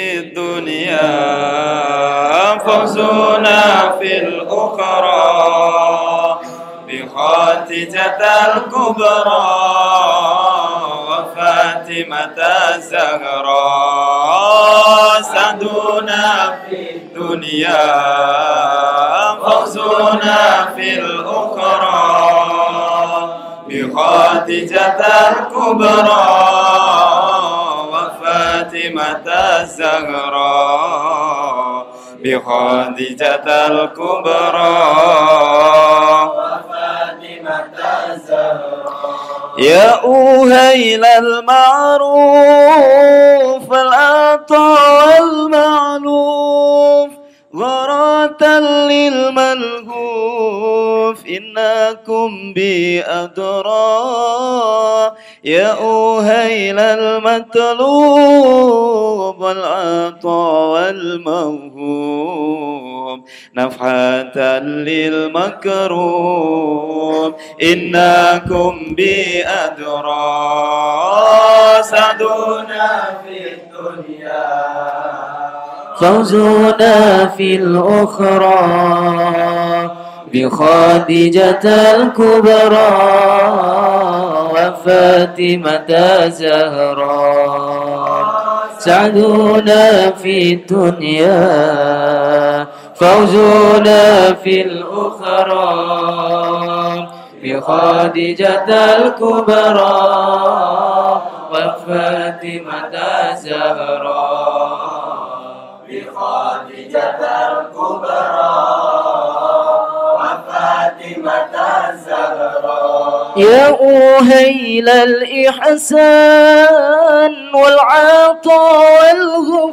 في الدنيا فوزنا في الأخرى. بخاتجة الكبرى وفاتمة الزهراء سعدنا في الدنيا فوزنا في الأخرى. بخاتجة الكبرى فاطمة الزهراء بخديجة الكبرى. وفاطمة الزهراء يا أهيل المعروف العطاء المعلوم. غرات للملهوف إنكم بأدرى يا أوهيل المطلوب والعطاء والموهوب. نفحة للمكروب. إنكم بأدرى سعدنا في الدنيا. فوزنا في الأخرى بخادجة الكبرى وفاتمة زهراء سعدنا في الدنيا فوزنا في الأخرى بخادجة الكبرى وفاتمة زهراء بخادجة الكبرى وفاتمة الزهراء. يا أهيل الإحسان والعطاء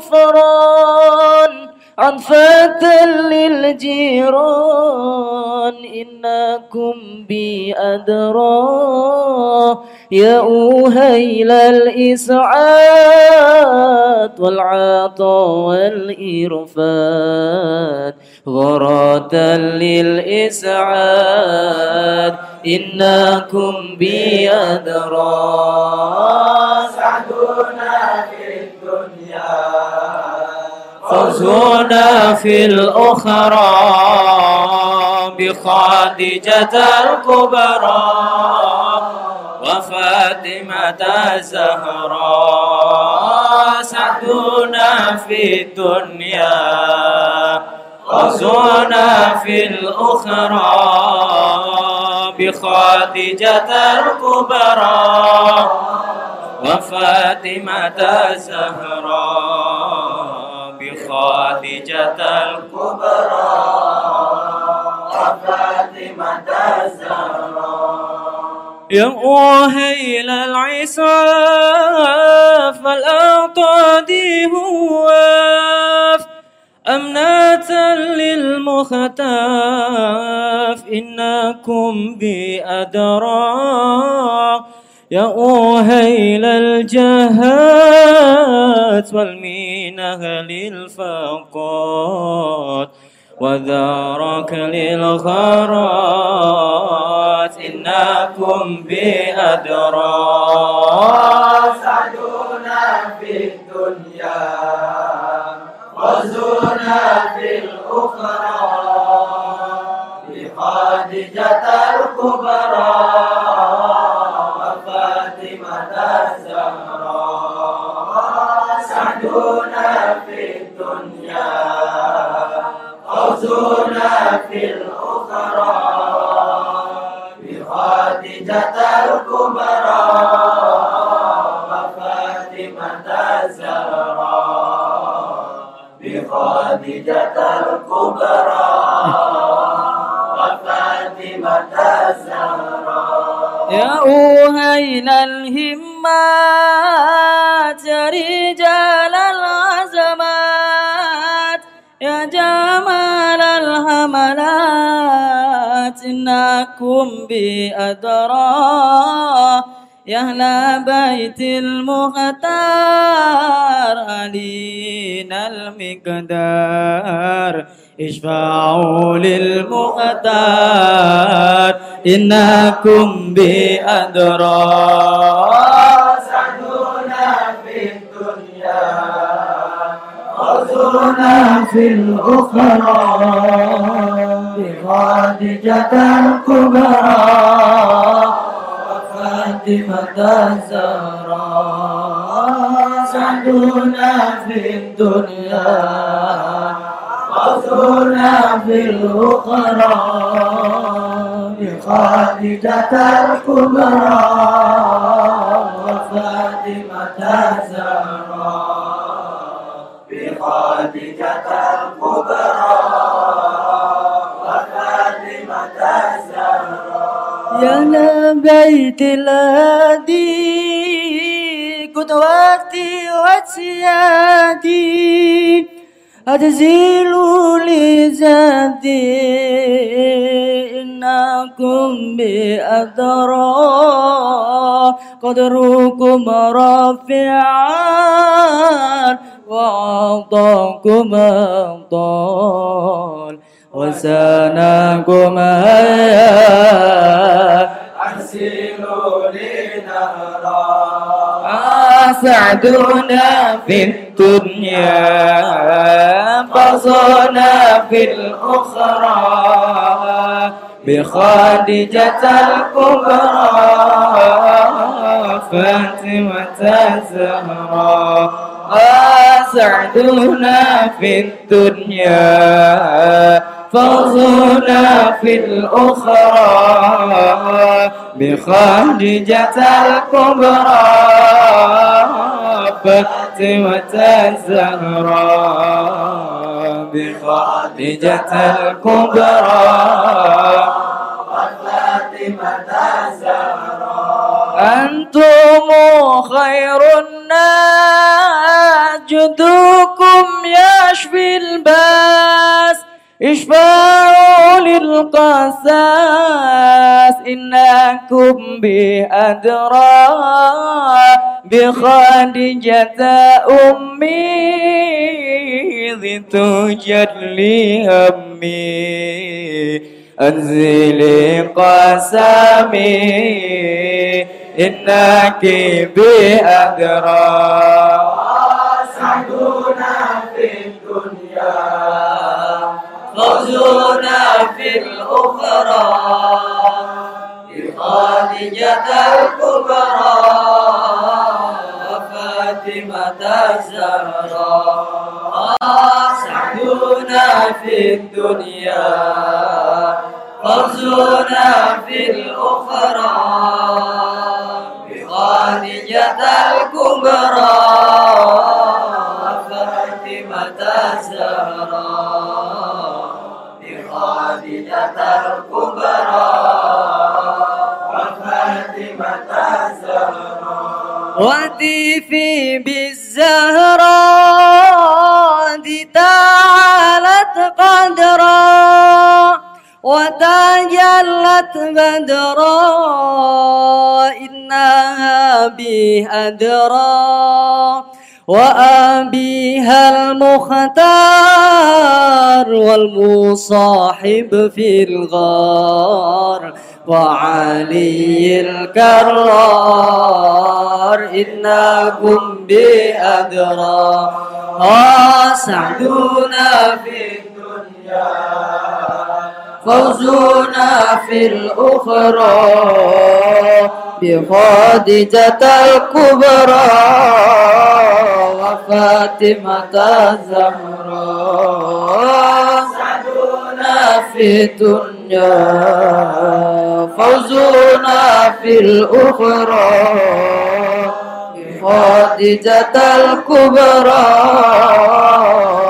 والغفران عطفة للجيران إنكم بأدرى. يا أهيل الإسعاد والعطاء والإرفاد غراة للإسعاد إنكم بأدرى سعدنا في الدنيا. فوزنا في الأخرى بخادجة الكبرى. وفاتمة الزهراء سعدنا في الدنيا فوزنا في الأخرى بخادجة الكبرى. وفاتمة الزهراء بخادجة الكبرى. وفاتمة الزهراء يا أوهيل العساف الأعطادي هواف أمنة للمختاف إنكم بأدرى يا أوهيل الجهات والمينة للفقات وذارك للغرات إنكم بأدرى سعدنا في الدنيا وزرنا في الأخرى. بخادجة الكبرى وفاتمة الزهراء. سعدنا وزرنا في الأخرى. بخادجة الكبرى وفاتمة الزهراء بخادجة الكبرى وفاتمة الزهراء يا أوهيل الهمات إنكم بأدرى يا أهل بيت المختار علينا المقدار. اشفعوا للمختار إنكم الدنيا فوزنا في الأخرى. بخادجة الكبرى وفاطمة الزهراء. سعدنا في الدنيا فوزنا في الأخرى. بخادجة الكبرى وفاطمة الزهراء. بخادجة يا بيت الهادي قدوتي وسيادي. أتزيل لذاتي إنكم بأدرى. قدركم رافعا وأعطاكم أبطال أرسلوا لي نهرا أسعدنا في الدنيا فصلنا في الأخرى بخادجة الكبرى فاطمة الزهراء أسعدنا في الدنيا فوزنا في الأخرى بخادجة الكبرى فاطمة الزهراء بخادجة الكبرى وفاطمة الزهراء أنتم خير الناس جدوكم يشفي الباس اشفعوا للقساس إنكم بأدرى بخادجة أمي ذي تجلي همي أنزلي قسمي إنك بأدرى. فوزنا في الأخرى بخادجة الكبرى وفاطمة الزهراء سعدنا في الدنيا فوزنا في الأخرى بخادجة الكبرى بخادجة الكبرى وفاطمة الزهراء وهتفي بالزهراء دي تعالت قدرا وتجلت بدرا إنها به أدرى وأبيها المختار والمصاحب في الغار وعلي الكرار إنكم بأدرى سعدونا في الدنيا فوزنا في الأخرى. بخادجة الكبرى وفاطمة الزهراء. سعدنا في الدنيا فوزنا في الأخرى. بخادجة الكبرى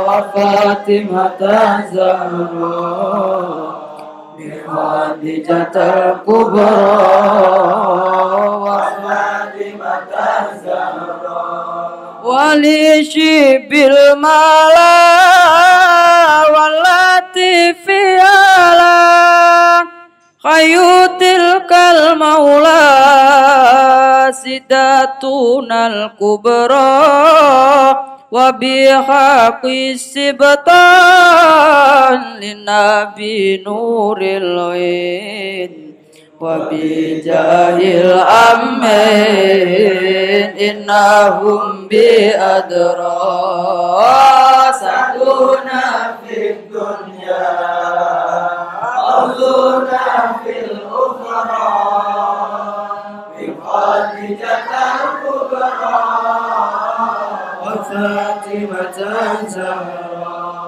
وفاطمة الزهراء. بخادجة الكبرى وفاطمة الزهراء ولشب الملا والتي في على خيو تلك المولى سداتنا الكبرى وبحق السبطان للنبي نور العين وبجاه الأمين إنهم بأدرى سعدنا في الدنيا حظنا في الأخرى بخادجة الكبرى وفاطمة الزهراء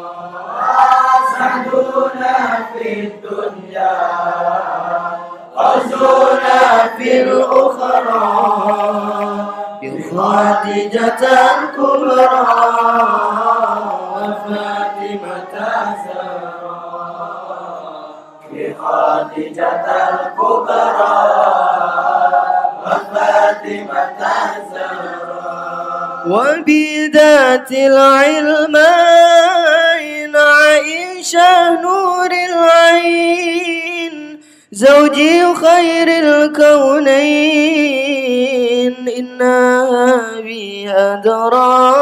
سعدنا في الدنيا حظنا في الأخرى بخادجة الكبرى وفاطمة الزهراء بخادجة الكبرى وفاطمة الزهراء وبذات العلمين عائشة نور العين زوجي خير الكونين إنها بي أدرى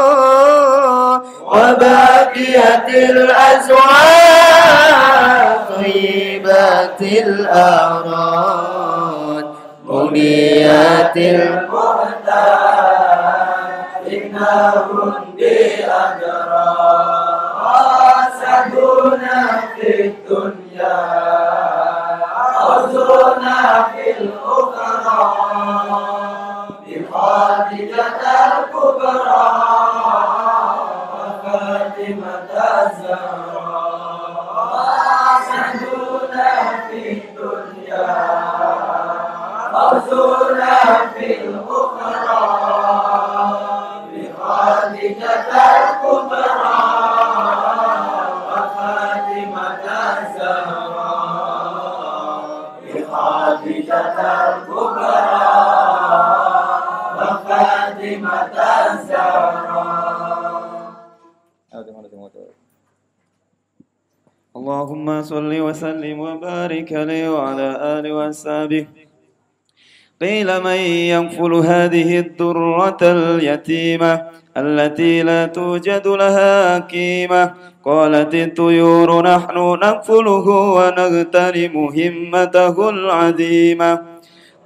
وباقية الأزواج طيبات الأعراض منيات المحتاج إنهم بأجرى سعدنا في الدنيا حزنا في الأخرى بخادجة الكبرى وفاطمة الزهراء سعدنا في الدنيا حزنا في بخادجة الكبرى وفاطمة الزهراء الزهراء اللهم صل وسلم وبارك عليه وعلى آله وأصحابه قيل من ينفل هذه الدرة اليتيمة التي لا توجد لها قيمة قالت الطيور نحن نكفله ونغتنم همته العظيمة.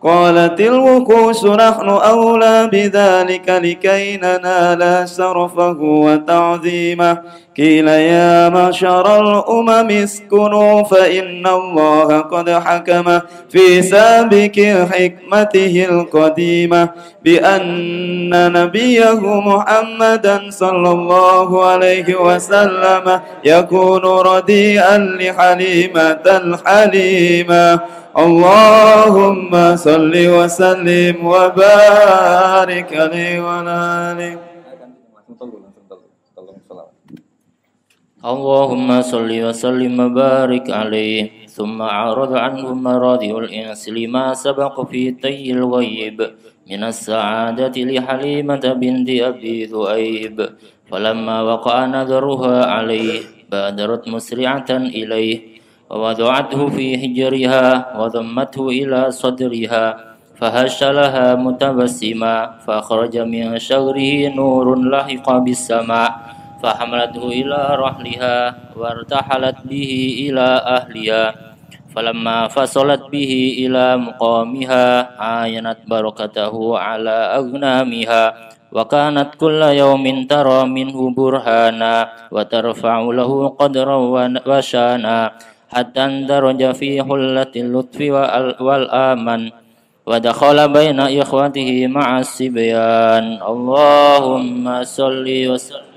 قالت الوقوس نحن أولى بذلك لكي ننال شرفه وتعظيمه. قيل يا معشر الأمم اسكنوا فإن الله قد حكم في سابق حكمته القديمة بأن نبيه محمدا صلى الله عليه وسلم يكون رديئا لحليمة الحليمة. اللهم صل وسلم وبارك وعلى آله. اللهم صل وسلم وبارك عليه. ثم عرض عنه مراضي الإنس لما سبق في طي الغيب. من السعادة لحليمة بنت أبي ذؤيب. فلما وقع نذرها عليه بادرت مسرعة إليه. ووضعته في حجرها وضمته إلى صدرها فهش لها متبسما فأخرج من شغره نور لحق بالسماء فحملته إلى رحلها وارتحلت به إلى أهلها. فلما فصلت به إلى مقامها عاينت بركته على أغنامها وكانت كل يوم ترى منه برهانا وترفع له قدرا وشانا. حتى اندرج في حلة اللطف والآمن ودخل بين إخوته مع الصبيان اللهم صل وسلم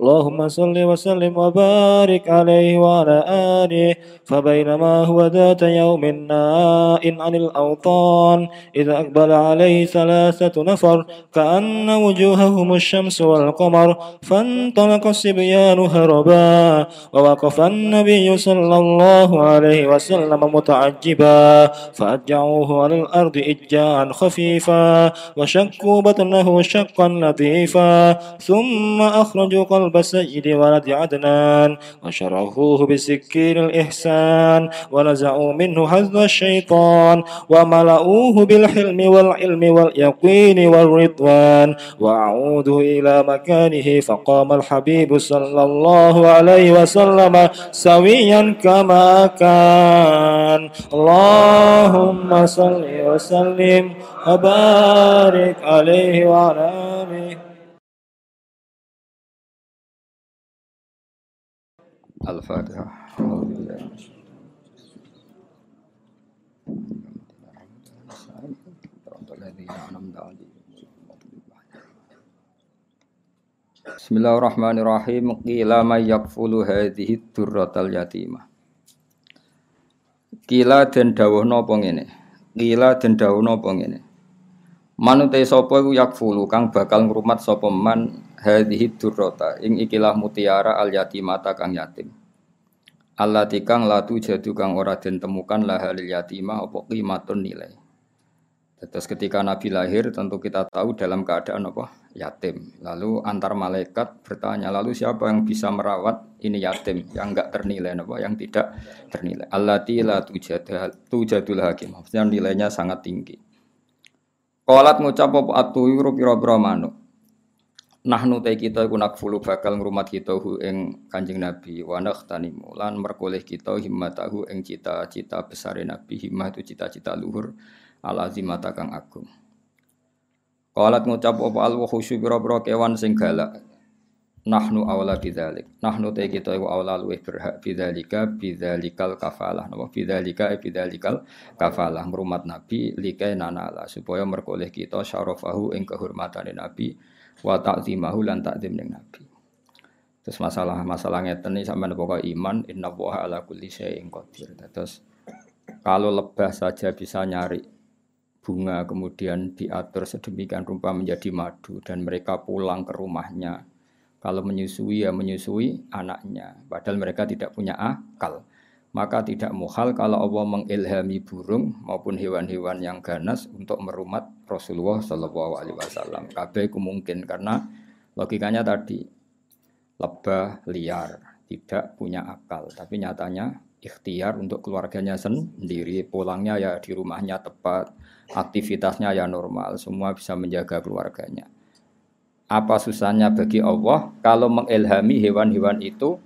اللهم صل وسلم وبارك عليه وعلى آله فبينما هو ذات يوم نائن عن الأوطان إذا أقبل عليه ثلاثة نفر كأن وجوههم الشمس والقمر فانطلق الصبيان هربا ووقف النبي صلى الله عليه وسلم متعجبا فأجعوه على الأرض إجاعا خفيفا وشكوا بطنه شقا لطيفا ثم أخرجوا قلب سيد ولد عدنان وشرحوه بسكين الإحسان ونزعوا منه حظ الشيطان وملؤوه بالحلم والعلم واليقين والرضوان وأعودوا إلى مكانه فقام الحبيب صلى الله عليه وسلم سويا كما كان اللهم صل وسلم وبارك عليه وعلى آله Al-Fatihah. Bismillahirrahmanirrahim. Qila may yakfulu hadhihi durratal yatimah. Kila den dawuhna apa ngene? Kila den dawuhna apa ngene? Manute sapa iku yakfulu kang bakal ngrumat sapa man hadhihi durrata ing ikilah mutiara al yatimata kang yatim. Allah tikang latu jadu kang ora den temukan lahalil yatimah apa qimatun nilai. Terus ketika Nabi lahir tentu kita tahu dalam keadaan apa? Yatim. Lalu antar malaikat bertanya, lalu siapa yang bisa merawat ini yatim yang enggak ternilai apa? Yang tidak ternilai. Allati la tujadul hakim. Maksudnya nilainya sangat tinggi. Qalat ngucap apa atuyuru pira-pira manuk. Nahnu te kita iku nakfulu bakal ngrumat kita hu ing Kanjeng Nabi wa nakhtanimu lan merkoleh kita himmatahu ing cita-cita besare Nabi himmah itu cita-cita luhur al azimata kang agung. Qalat ngucap apa al khusyu pira-pira kewan sing galak. Nahnu awla bidzalik. Nahnu te kita iku awla luwih berhak bidzalika bidzalikal kafalah. Napa bidzalika e bidzalikal kafalah ngrumat Nabi likai nanala supaya merkoleh kita syarafahu ing kehormatane Nabi wa ta'zimahu lan ta'zim ning Nabi. Terus masalah masalah ngeten iki sampean pokok iman inna wa ala kulli syai'in qadir. Terus kalau lebah saja bisa nyari bunga kemudian diatur sedemikian rupa menjadi madu dan mereka pulang ke rumahnya kalau menyusui ya menyusui anaknya padahal mereka tidak punya akal maka tidak muhal kalau Allah mengilhami burung maupun hewan-hewan yang ganas untuk merumat Rasulullah Shallallahu Alaihi Wasallam. Kabeh mungkin karena logikanya tadi lebah liar tidak punya akal, tapi nyatanya ikhtiar untuk keluarganya sendiri, pulangnya ya di rumahnya tepat, aktivitasnya ya normal, semua bisa menjaga keluarganya. Apa susahnya bagi Allah kalau mengilhami hewan-hewan itu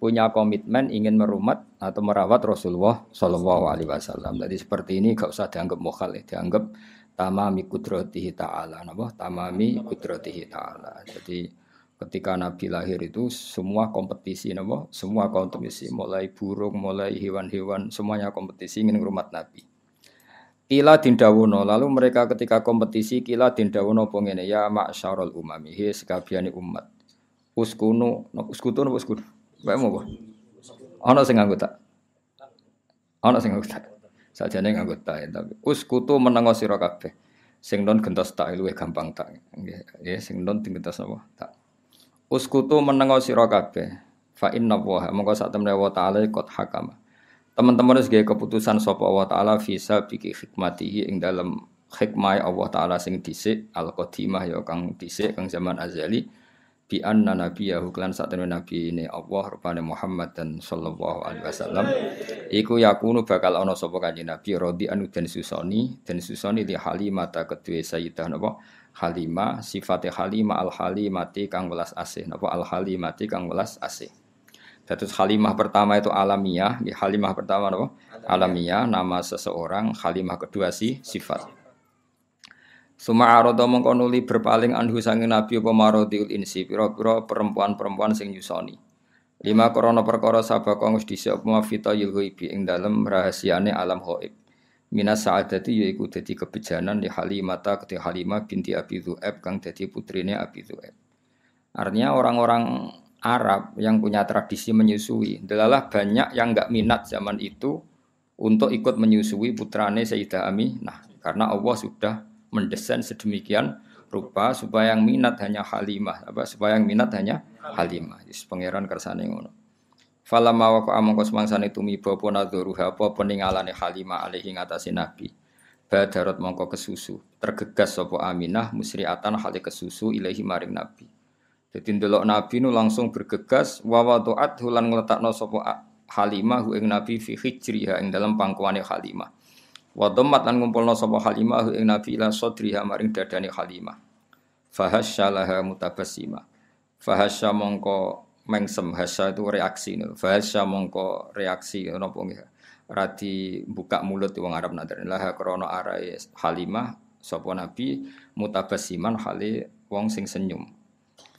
punya komitmen ingin merumat atau merawat Rasulullah Shallallahu Alaihi Wasallam. Jadi seperti ini gak usah dianggap mukhal, ya. dianggap tamami kudratihi ta'ala. Napa? Tamami kudratihi ta'ala. Jadi ketika Nabi lahir itu semua kompetisi napa? Semua kompetisi mulai burung, mulai hewan-hewan semuanya kompetisi ingin merumat Nabi. Kila dindawono lalu mereka ketika kompetisi kila dindawono pengene ya ma'syarul umami he sekabiane umat. Uskunu, uskutu napa uskutu? Bae mau apa? Ana sing nganggo tak. Ana sing nganggo tak. Sajane nganggo tak ya, tapi uskutu menengo sira kabeh. Sing non gentos tak luwih gampang tak. Nggih, ya sing non digentos apa? Tak. Uskutu menengo sira kabeh. Fa inna wa mongko sak temne wa ta'ala qad hakama. Teman-teman harus gaya keputusan sapa Allah taala visa biki hikmatihi ing dalam hikmah Allah taala sing dhisik al qadimah ya kang dhisik kang zaman azali bi anna nabiyahu klan satene nabi ini Allah rupane Muhammad dan sallallahu alaihi wasallam. Iku yakunu bakal ana sapa kanjeng nabi rodi anu den susoni den susoni di halimata kedue sayyidah napa? Halimah sifate Halimah al halimati kang welas asih. Napa? Al halimati kang welas asih. Datus Halimah pertama itu alamiah, Halimah pertama apa? Alamiah, nama seseorang, Halimah kedua sih sifat. Suma arodo mengkonuli berpaling anhu sangin nabi apa marodiul insi piro-piro perempuan-perempuan sing yusoni. Lima korona perkara sabaka ngus dhisik apa mafita ing dalem rahasiane alam ghaib. Minas sa'adati yaiku dadi kebejanan di Halimata kete Halimah binti Abi Dzu'aib kang dadi putrine Abi Dzu'aib. Artinya orang-orang Arab yang punya tradisi menyusui. Delalah banyak yang nggak minat zaman itu untuk ikut menyusui putrane Sayyidah Aminah. Karena Allah sudah mendesain sedemikian rupa supaya yang minat hanya Halimah, apa supaya yang minat hanya Halimah. Yes, pangeran kersane ngono. Falamma wa amangka semangsane tumiba apa nadzuruha apa peninggalane Halimah alaihi ngatasi Nabi. Badarat mongko kesusu, tergegas sapa Aminah musriatan hale kesusu ilahi maring Nabi. Jadi ndelok Nabi nu langsung bergegas wa wadu'at hulan ngletakno sapa Halimah hu ing Nabi fi hijriha ing dalam pangkuane Halimah. Wa dhammat lan ngumpulno sapa Halimah ing Nabi ila sadriha maring dadane Halimah. Fahasyalaha mutabassima. Fahasya mongko mengsem hasya itu reaksi nih. Fahasya mongko reaksi napa nggih. Radi buka mulut wong Arab nadar laha krana arai Halimah sapa Nabi mutabassiman hale wong sing senyum.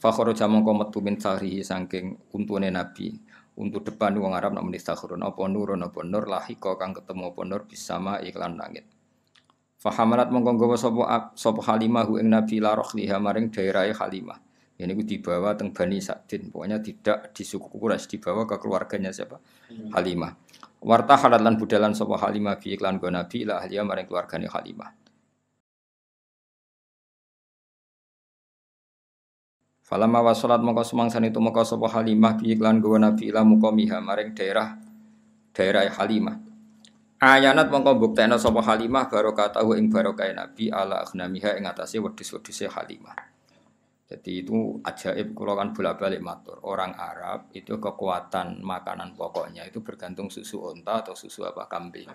Fakhoro jamong komet min sahrihi saking untune Nabi. Untuk depan wong Arab nak muni stakhirun apa nurun apa nur lahika kang ketemu apa nur bisama iklan langit. Fahamalat mongko nggawa sapa sapa Halimah ing Nabi la rohliha maring daerah Halimah. Ini ku dibawa teng Bani Sa'din. Pokoknya tidak di suku Quraisy, dibawa ke keluarganya siapa? Halimah. Warta halat lan budalan sapa Halimah bi iklan go Nabi la ahliya maring keluargane Halimah. Falamma wasalat mongko semangsan itu mongko sapa Halimah bi iklan go Nabi ila muqamiha maring daerah daerah Halimah. Ayanat mongko buktekno sapa Halimah barokatahu ing barokah Nabi ala aghnamiha ing atase wedhus-wedhuse Halimah. Jadi itu ajaib kalau kan bolak-balik matur. Orang Arab itu kekuatan makanan pokoknya itu bergantung susu onta atau susu apa kambing.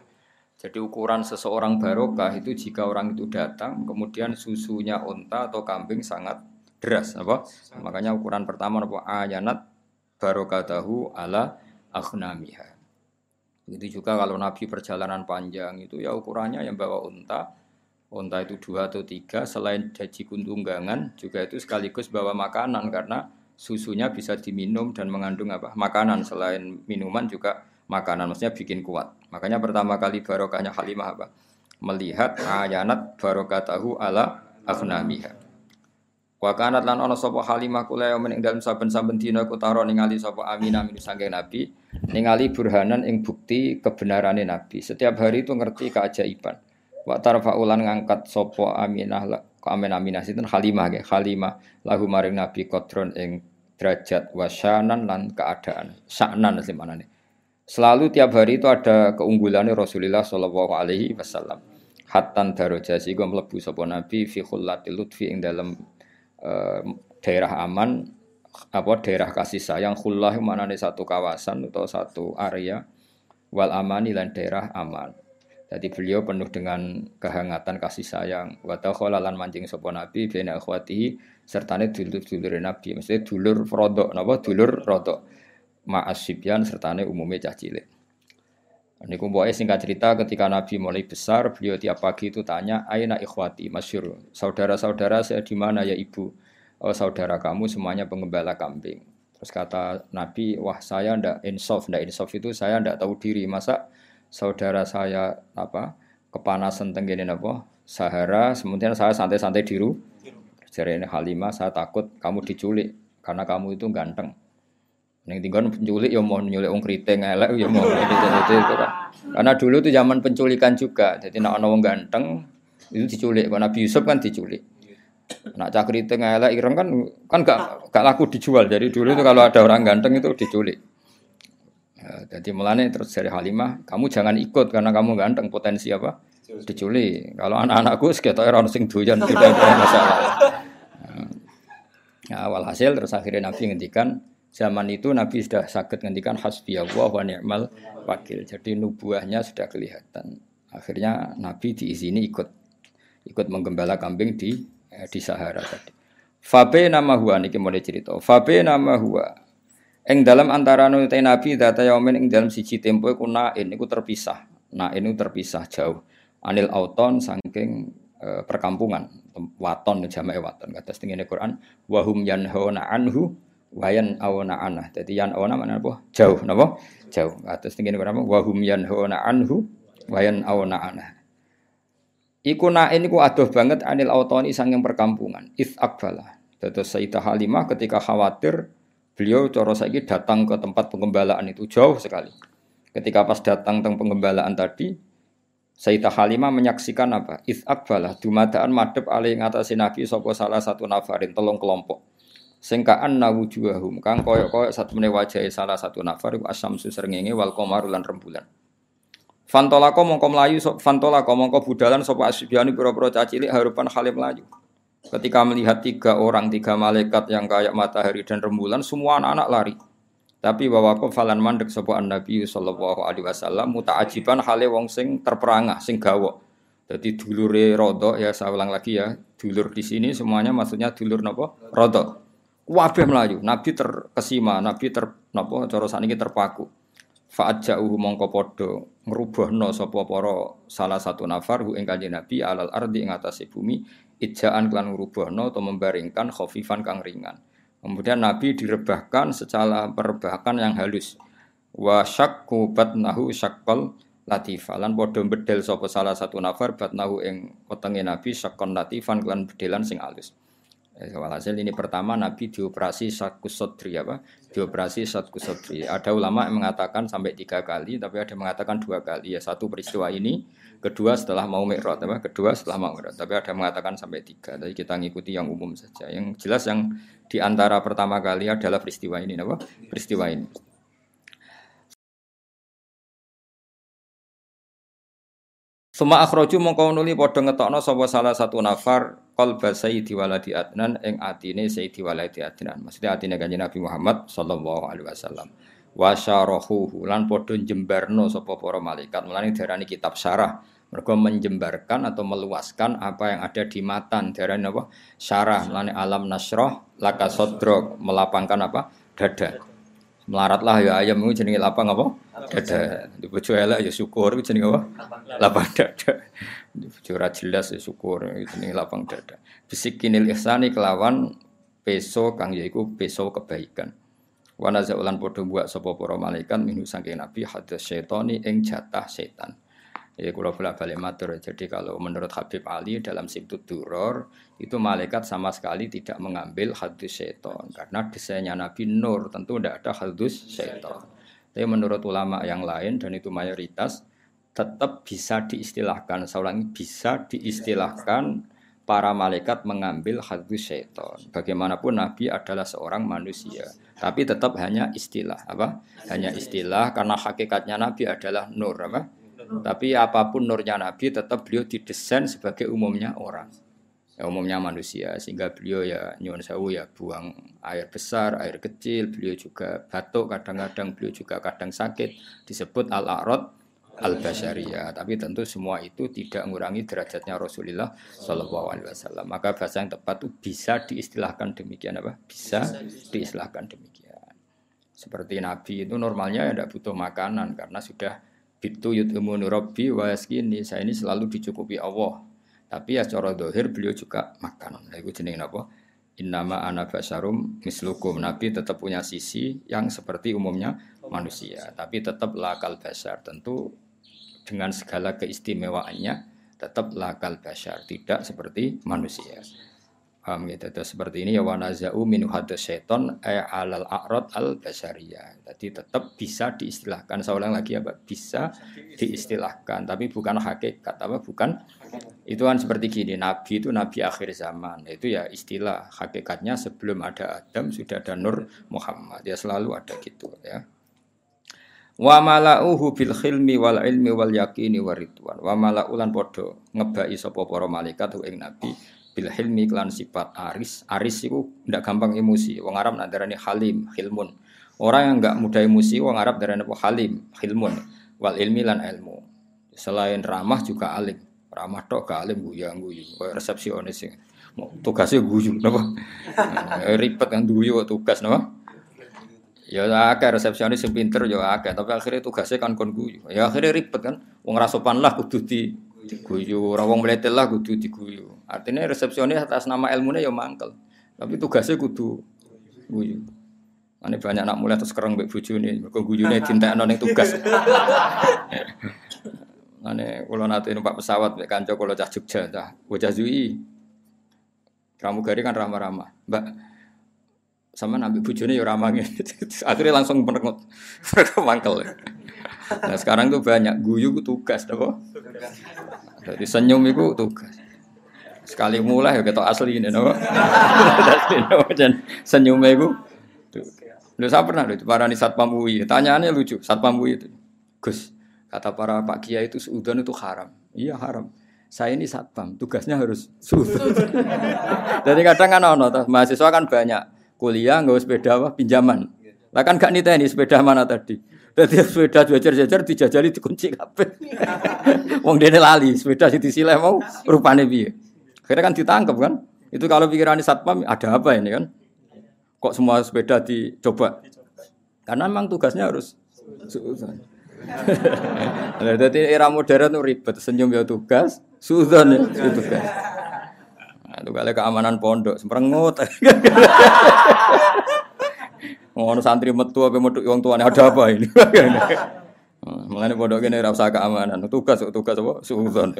Jadi ukuran seseorang barokah itu jika orang itu datang kemudian susunya onta atau kambing sangat deras apa? Makanya ukuran pertama apa ayanat barokatahu ala aghnamiha. Begitu juga kalau Nabi perjalanan panjang itu ya ukurannya yang bawa unta, unta itu dua atau tiga, selain jaji kuntunggangan juga itu sekaligus bawa makanan karena susunya bisa diminum dan mengandung apa makanan selain minuman juga makanan maksudnya bikin kuat. Makanya pertama kali barokahnya Halimah apa? Melihat ayanat barokatahu ala aghnamiha. Wa kanat lan ana sapa Halimah kula yamin ing dalem saben-saben dina ku taro ningali sapa Aminah min saking Nabi ningali burhanan ing bukti kebenarane Nabi. Setiap hari itu ngerti keajaiban. Wa tarfa'ulan ngangkat sapa Aminah la Amin Aminah sinten Halimah nggih. Halimah lahu maring Nabi kodron ing derajat wasyanan lan keadaan. Sa'nan sih manane. Selalu tiap hari itu ada keunggulannya Rasulullah Shallallahu Alaihi Wasallam. Hatan daroja sehingga melebu sapa Nabi fi khullatil lutfi ing dalam eh, daerah aman apa daerah kasih sayang khullah mana satu kawasan atau satu area wal amani dan daerah aman. Jadi beliau penuh dengan kehangatan kasih sayang. Wa lan mancing sapa Nabi bena akhwatihi sertane dulur-dulur Nabi. Maksudnya dulur rodok napa dulur rodok. Ma'asibyan sertane umumnya cah cilik. Ini kumpulannya singkat cerita ketika Nabi mulai besar, beliau tiap pagi itu tanya, Aina ikhwati, masyur, saudara-saudara saya di mana ya ibu? Oh saudara kamu semuanya pengembala kambing. Terus kata Nabi, wah saya ndak insaf, ndak insaf itu saya ndak tahu diri. Masa saudara saya apa kepanasan tenggene apa Sahara, sementara saya santai-santai di rumah. Jadi ini Halimah, saya takut kamu diculik karena kamu itu ganteng. Neng tinggal penculik ya mau nyulik wong keriting elek ya mau itu kan. Karena dulu itu zaman penculikan juga. Jadi nak ono wong ganteng itu diculik. Kalau Nabi Yusuf kan diculik. Nak cak keriting elek ireng kan kan gak gak laku dijual. Jadi dulu itu kalau ada orang ganteng itu diculik. Ya, jadi mulane terus dari Halimah, kamu jangan ikut karena kamu ganteng potensi apa? Diculik. Kalau anak-anakku sekitar orang sing doyan tidak ada masalah. Ya, walhasil terus akhirnya Nabi ngendikan Zaman itu Nabi sudah sakit ngendikan hasbiyallah wa ni'mal wakil. Jadi nubuahnya sudah kelihatan. Akhirnya Nabi diizini ikut ikut menggembala kambing di eh, di Sahara tadi. Fabe nama huwa niki mulai cerita. Fabe nama huwa. Eng dalam antara nute Nabi data yaumin ing dalam siji tempo iku nain iku terpisah. Nain itu terpisah jauh. Anil auton saking eh, perkampungan waton jamae waton kata setengah Quran wahum yanhauna anhu wayan awana anah. Jadi yan awana mana apa? Jauh, napa? Jauh. Atas tinggi apa? Wahum yan hawana anhu wayan awana anah. Iku nain iku adoh banget anil autoni sanging perkampungan. If akbala. Terus Sayyidah Halimah ketika khawatir beliau coro saiki datang ke tempat pengembalaan itu jauh sekali. Ketika pas datang teng pengembalaan tadi, Sayyidah Halimah menyaksikan apa? If akbala dumadaan madep alih ngatasi Nabi sapa salah satu nafarin telung kelompok sing anna wujuhahum kang koyok-koyok satu meneh wajahe salah satu nafar iku asamsu srengenge wal qamaru lan rembulan Fantolako mongko melayu fantolako mongko budalan sapa asbiani pira-pira cacilik harupan halim melayu Ketika melihat tiga orang, tiga malaikat yang kayak matahari dan rembulan, semua anak-anak lari. Tapi bahwa kok falan mandek sebuah Nabi Sallallahu Alaihi Wasallam mutaajiban hale wong sing terperangah, sing gawo. Jadi dulure rodo ya saya ulang lagi ya, dulur di sini semuanya maksudnya dulur nopo rodo. Wabah melayu, Nabi terkesima, Nabi ter napa cara sakniki terpaku. Fa'at ja'uhu mongko padha ngrubahna sapa para salah satu nafar hu ing kanjeng Nabi alal ardi ing bumi ijaan klan ngrubahna atau membaringkan khafifan kang ringan. Kemudian Nabi direbahkan secara perebahan yang halus. wa syakku batnahu syaqqal latifah lan padha bedel sapa salah satu nafar batnahu ing wetenge Nabi syaqqan latifan kelan bedelan sing alus. Eh, Walhasil ini pertama Nabi dioperasi satkus sodri apa? Dioperasi satkus sodri. Ada ulama yang mengatakan sampai tiga kali, tapi ada yang mengatakan dua kali. Ya satu peristiwa ini, kedua setelah mau mikrot, apa? Kedua setelah mau mikrot. Tapi ada yang mengatakan sampai tiga. Jadi kita ngikuti yang umum saja. Yang jelas yang di antara pertama kali adalah peristiwa ini, apa? Peristiwa ini. Suma akhroju mongko nuli padha ngetokno sapa salah satu nafar qalba sayyidi waladi adnan ing atine sayyidi waladi adnan. Maksudnya atine kanjeng Nabi Muhammad sallallahu alaihi wasallam. Wa syarahuhu lan padha jembarno sapa para malaikat. Mulane diarani kitab syarah. Mereka menjembarkan atau meluaskan apa yang ada di matan. Diarani apa? Syarah. Mulane alam nasroh laka sodrok melapangkan apa? Dada. Melaratlah ya ayam itu jenenge lapang apa? Dada. Di bojo elek ya syukur jenenge apa? Lapang dada. Ora jelas ya syukur itu jenenge lapang dada. Bisikinil ihsani kelawan peso kang yaiku peso kebaikan. Wa nazaulan padha buat sapa para malaikat minhu saking nabi hadas syaitani ing jatah setan. Ya kula bolak balik matur. Jadi kalau menurut Habib Ali dalam Sibtut Duror itu malaikat sama sekali tidak mengambil hadus syaitan karena desainnya Nabi Nur tentu tidak ada hadus syaitan. Tapi menurut ulama yang lain dan itu mayoritas tetap bisa diistilahkan. Ulangi bisa diistilahkan para malaikat mengambil hadus syaitan. Bagaimanapun Nabi adalah seorang manusia, tapi tetap hanya istilah apa? Hanya istilah karena hakikatnya Nabi adalah nur apa? Tapi apa pun nurnya Nabi tetap beliau didesain sebagai umumnya orang. Ya, umumnya manusia sehingga beliau ya nyuwun sewu ya buang air besar, air kecil, beliau juga batuk kadang-kadang beliau juga kadang sakit disebut al-a'rad al-basyariyah. Tapi tentu semua itu tidak mengurangi derajatnya Rasulullah Shallallahu alaihi wasallam. Maka bahasa yang tepat itu bisa diistilahkan demikian apa? Bisa diistilahkan demikian. Seperti Nabi itu normalnya ya tidak butuh makanan karena sudah Bitu yut'imuni rabbi wa yaskini. Saya ini selalu dicukupi Allah. Tapi ya secara dohir beliau juga makan. Nah, itu jenis apa? Innama ana basarum mislukum. Nabi tetap punya sisi yang seperti umumnya manusia. Tapi tetap lakal basar. Tentu dengan segala keistimewaannya tetap lakal basar. Tidak seperti manusia. Paham gitu. Terus seperti ini ya wanazau min hadas syaiton ay alal a'rad al basariyah. Jadi tetap bisa diistilahkan. Saya ulang lagi apa? Bisa diistilahkan, tapi bukan hakikat apa? Bukan itu kan seperti gini. Nabi itu nabi akhir zaman. Itu ya istilah. Hakikatnya sebelum ada Adam sudah ada Nur Muhammad. Ya selalu ada gitu ya. Wa mala'uhu bil khilmi wal ilmi wal yaqini waridwan. Wa mala'ulan podo ngebai sapa para malaikat ing nabi. Bil hilmi klan sifat aris. Aris itu tidak gampang emosi. Wong Arab nak darani halim hilmun orang yang enggak mudah emosi wong Arab darani apa? Halim hilmun wal ilmi lan ilmu. Selain ramah juga alim. Ramah tok gak alim guyu guyu. Kayak resepsionis sing tugasnya guyu napa? Ribet kan guyu tugas napa ya akeh resepsionis sing pinter ya akeh tapi akhirnya tugasnya kan kon guyu ya akhirnya ribet kan wong rasopan lah kudu di diguyu ora wong mletel lah kudu diguyu artinya resepsionis atas nama ilmunya ya mangkel tapi tugasnya kudu guyu Ane banyak anak mulai terus kereng mbek bojone, mergo guyune dintekno ning tugas. Ane kula nate numpak pesawat mbek kanca kula cah Jogja, cah bocah Zui. Pramugari kan ramah-ramah. Mbak, sama nabi bojone ya ramah Akhirnya langsung merengut. Mangkel. Nah sekarang tuh banyak guyu tugas, apa? Jadi senyum itu tugas. Sekali mulai ya ketok asli ini, apa? Dan senyumnya itu Lu saya pernah itu para nih satpam. Tanyaannya lucu, satpam UI itu. Gus, kata para Pak Kiai itu suudon itu haram. Iya haram. Saya ini satpam, tugasnya harus suudon. Jadi kadang kan ono, mahasiswa kan banyak kuliah nggak sepeda apa pinjaman. Lah kan gak niteni sepeda mana tadi. Jadi sepeda jajar-jajar dijajali dikunci kabeh. Wong dene lali, sepeda sing disileh mau rupane piye. Akhirnya kan ditangkap kan. Itu kalau pikiran satpam ada apa ini kan? Kok semua sepeda dicoba? Karena memang tugasnya harus. Jadi era modern itu ribet, senyum ya tugas, suudzon ya tugas. Itu kali keamanan pondok, semperengut. Ngono santri metu apa metu wong tuane ada apa ini? Mengenai pondok ini rasa keamanan, tugas tugas apa? Suudon.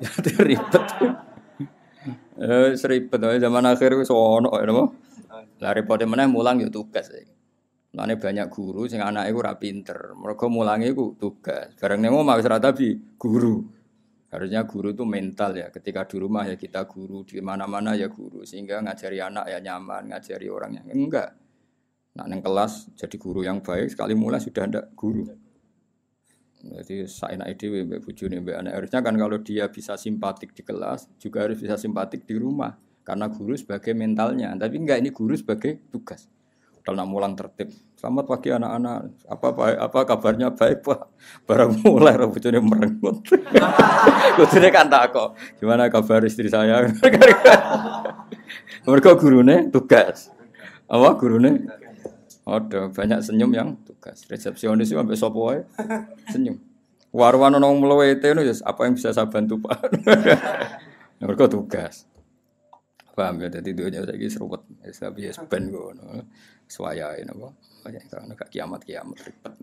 Jadi ribet. Eh, seribet zaman akhir wis ono ya napa? Lah repote meneh mulang ya tugas. Lane banyak guru sing anake ora pinter. Mergo mulange iku tugas. Bareng nang omah wis ora tabi guru. Harusnya guru itu mental ya. Ketika di rumah ya kita guru, di mana-mana ya guru. Sehingga ngajari anak ya nyaman, ngajari orang yang enggak. Nah, neng kelas jadi guru yang baik sekali mulai sudah ada guru. Jadi saya enak ide mbak bujuni mbak anak harusnya kan kalau dia bisa simpatik di kelas juga harus bisa simpatik di rumah karena guru sebagai mentalnya. Tapi enggak ini guru sebagai tugas. Kalau nak mulang tertib. Selamat pagi anak-anak. Apa baik, apa kabarnya baik pak? Barang mulai bujuni merengut. Bujuni kan tak kok. Gimana kabar istri saya? Mereka gurune tugas. Apa gurune? Ada banyak senyum yang tugas. Resepsionis sampai sopo senyum. Warwan ono mlewete itu apa yang bisa saya bantu Pak? Mereka tugas. Paham ya dadi dunya saiki seruwet. Wis tapi ya ben ngono. Suwayae napa? Gak kiamat-kiamat ribet.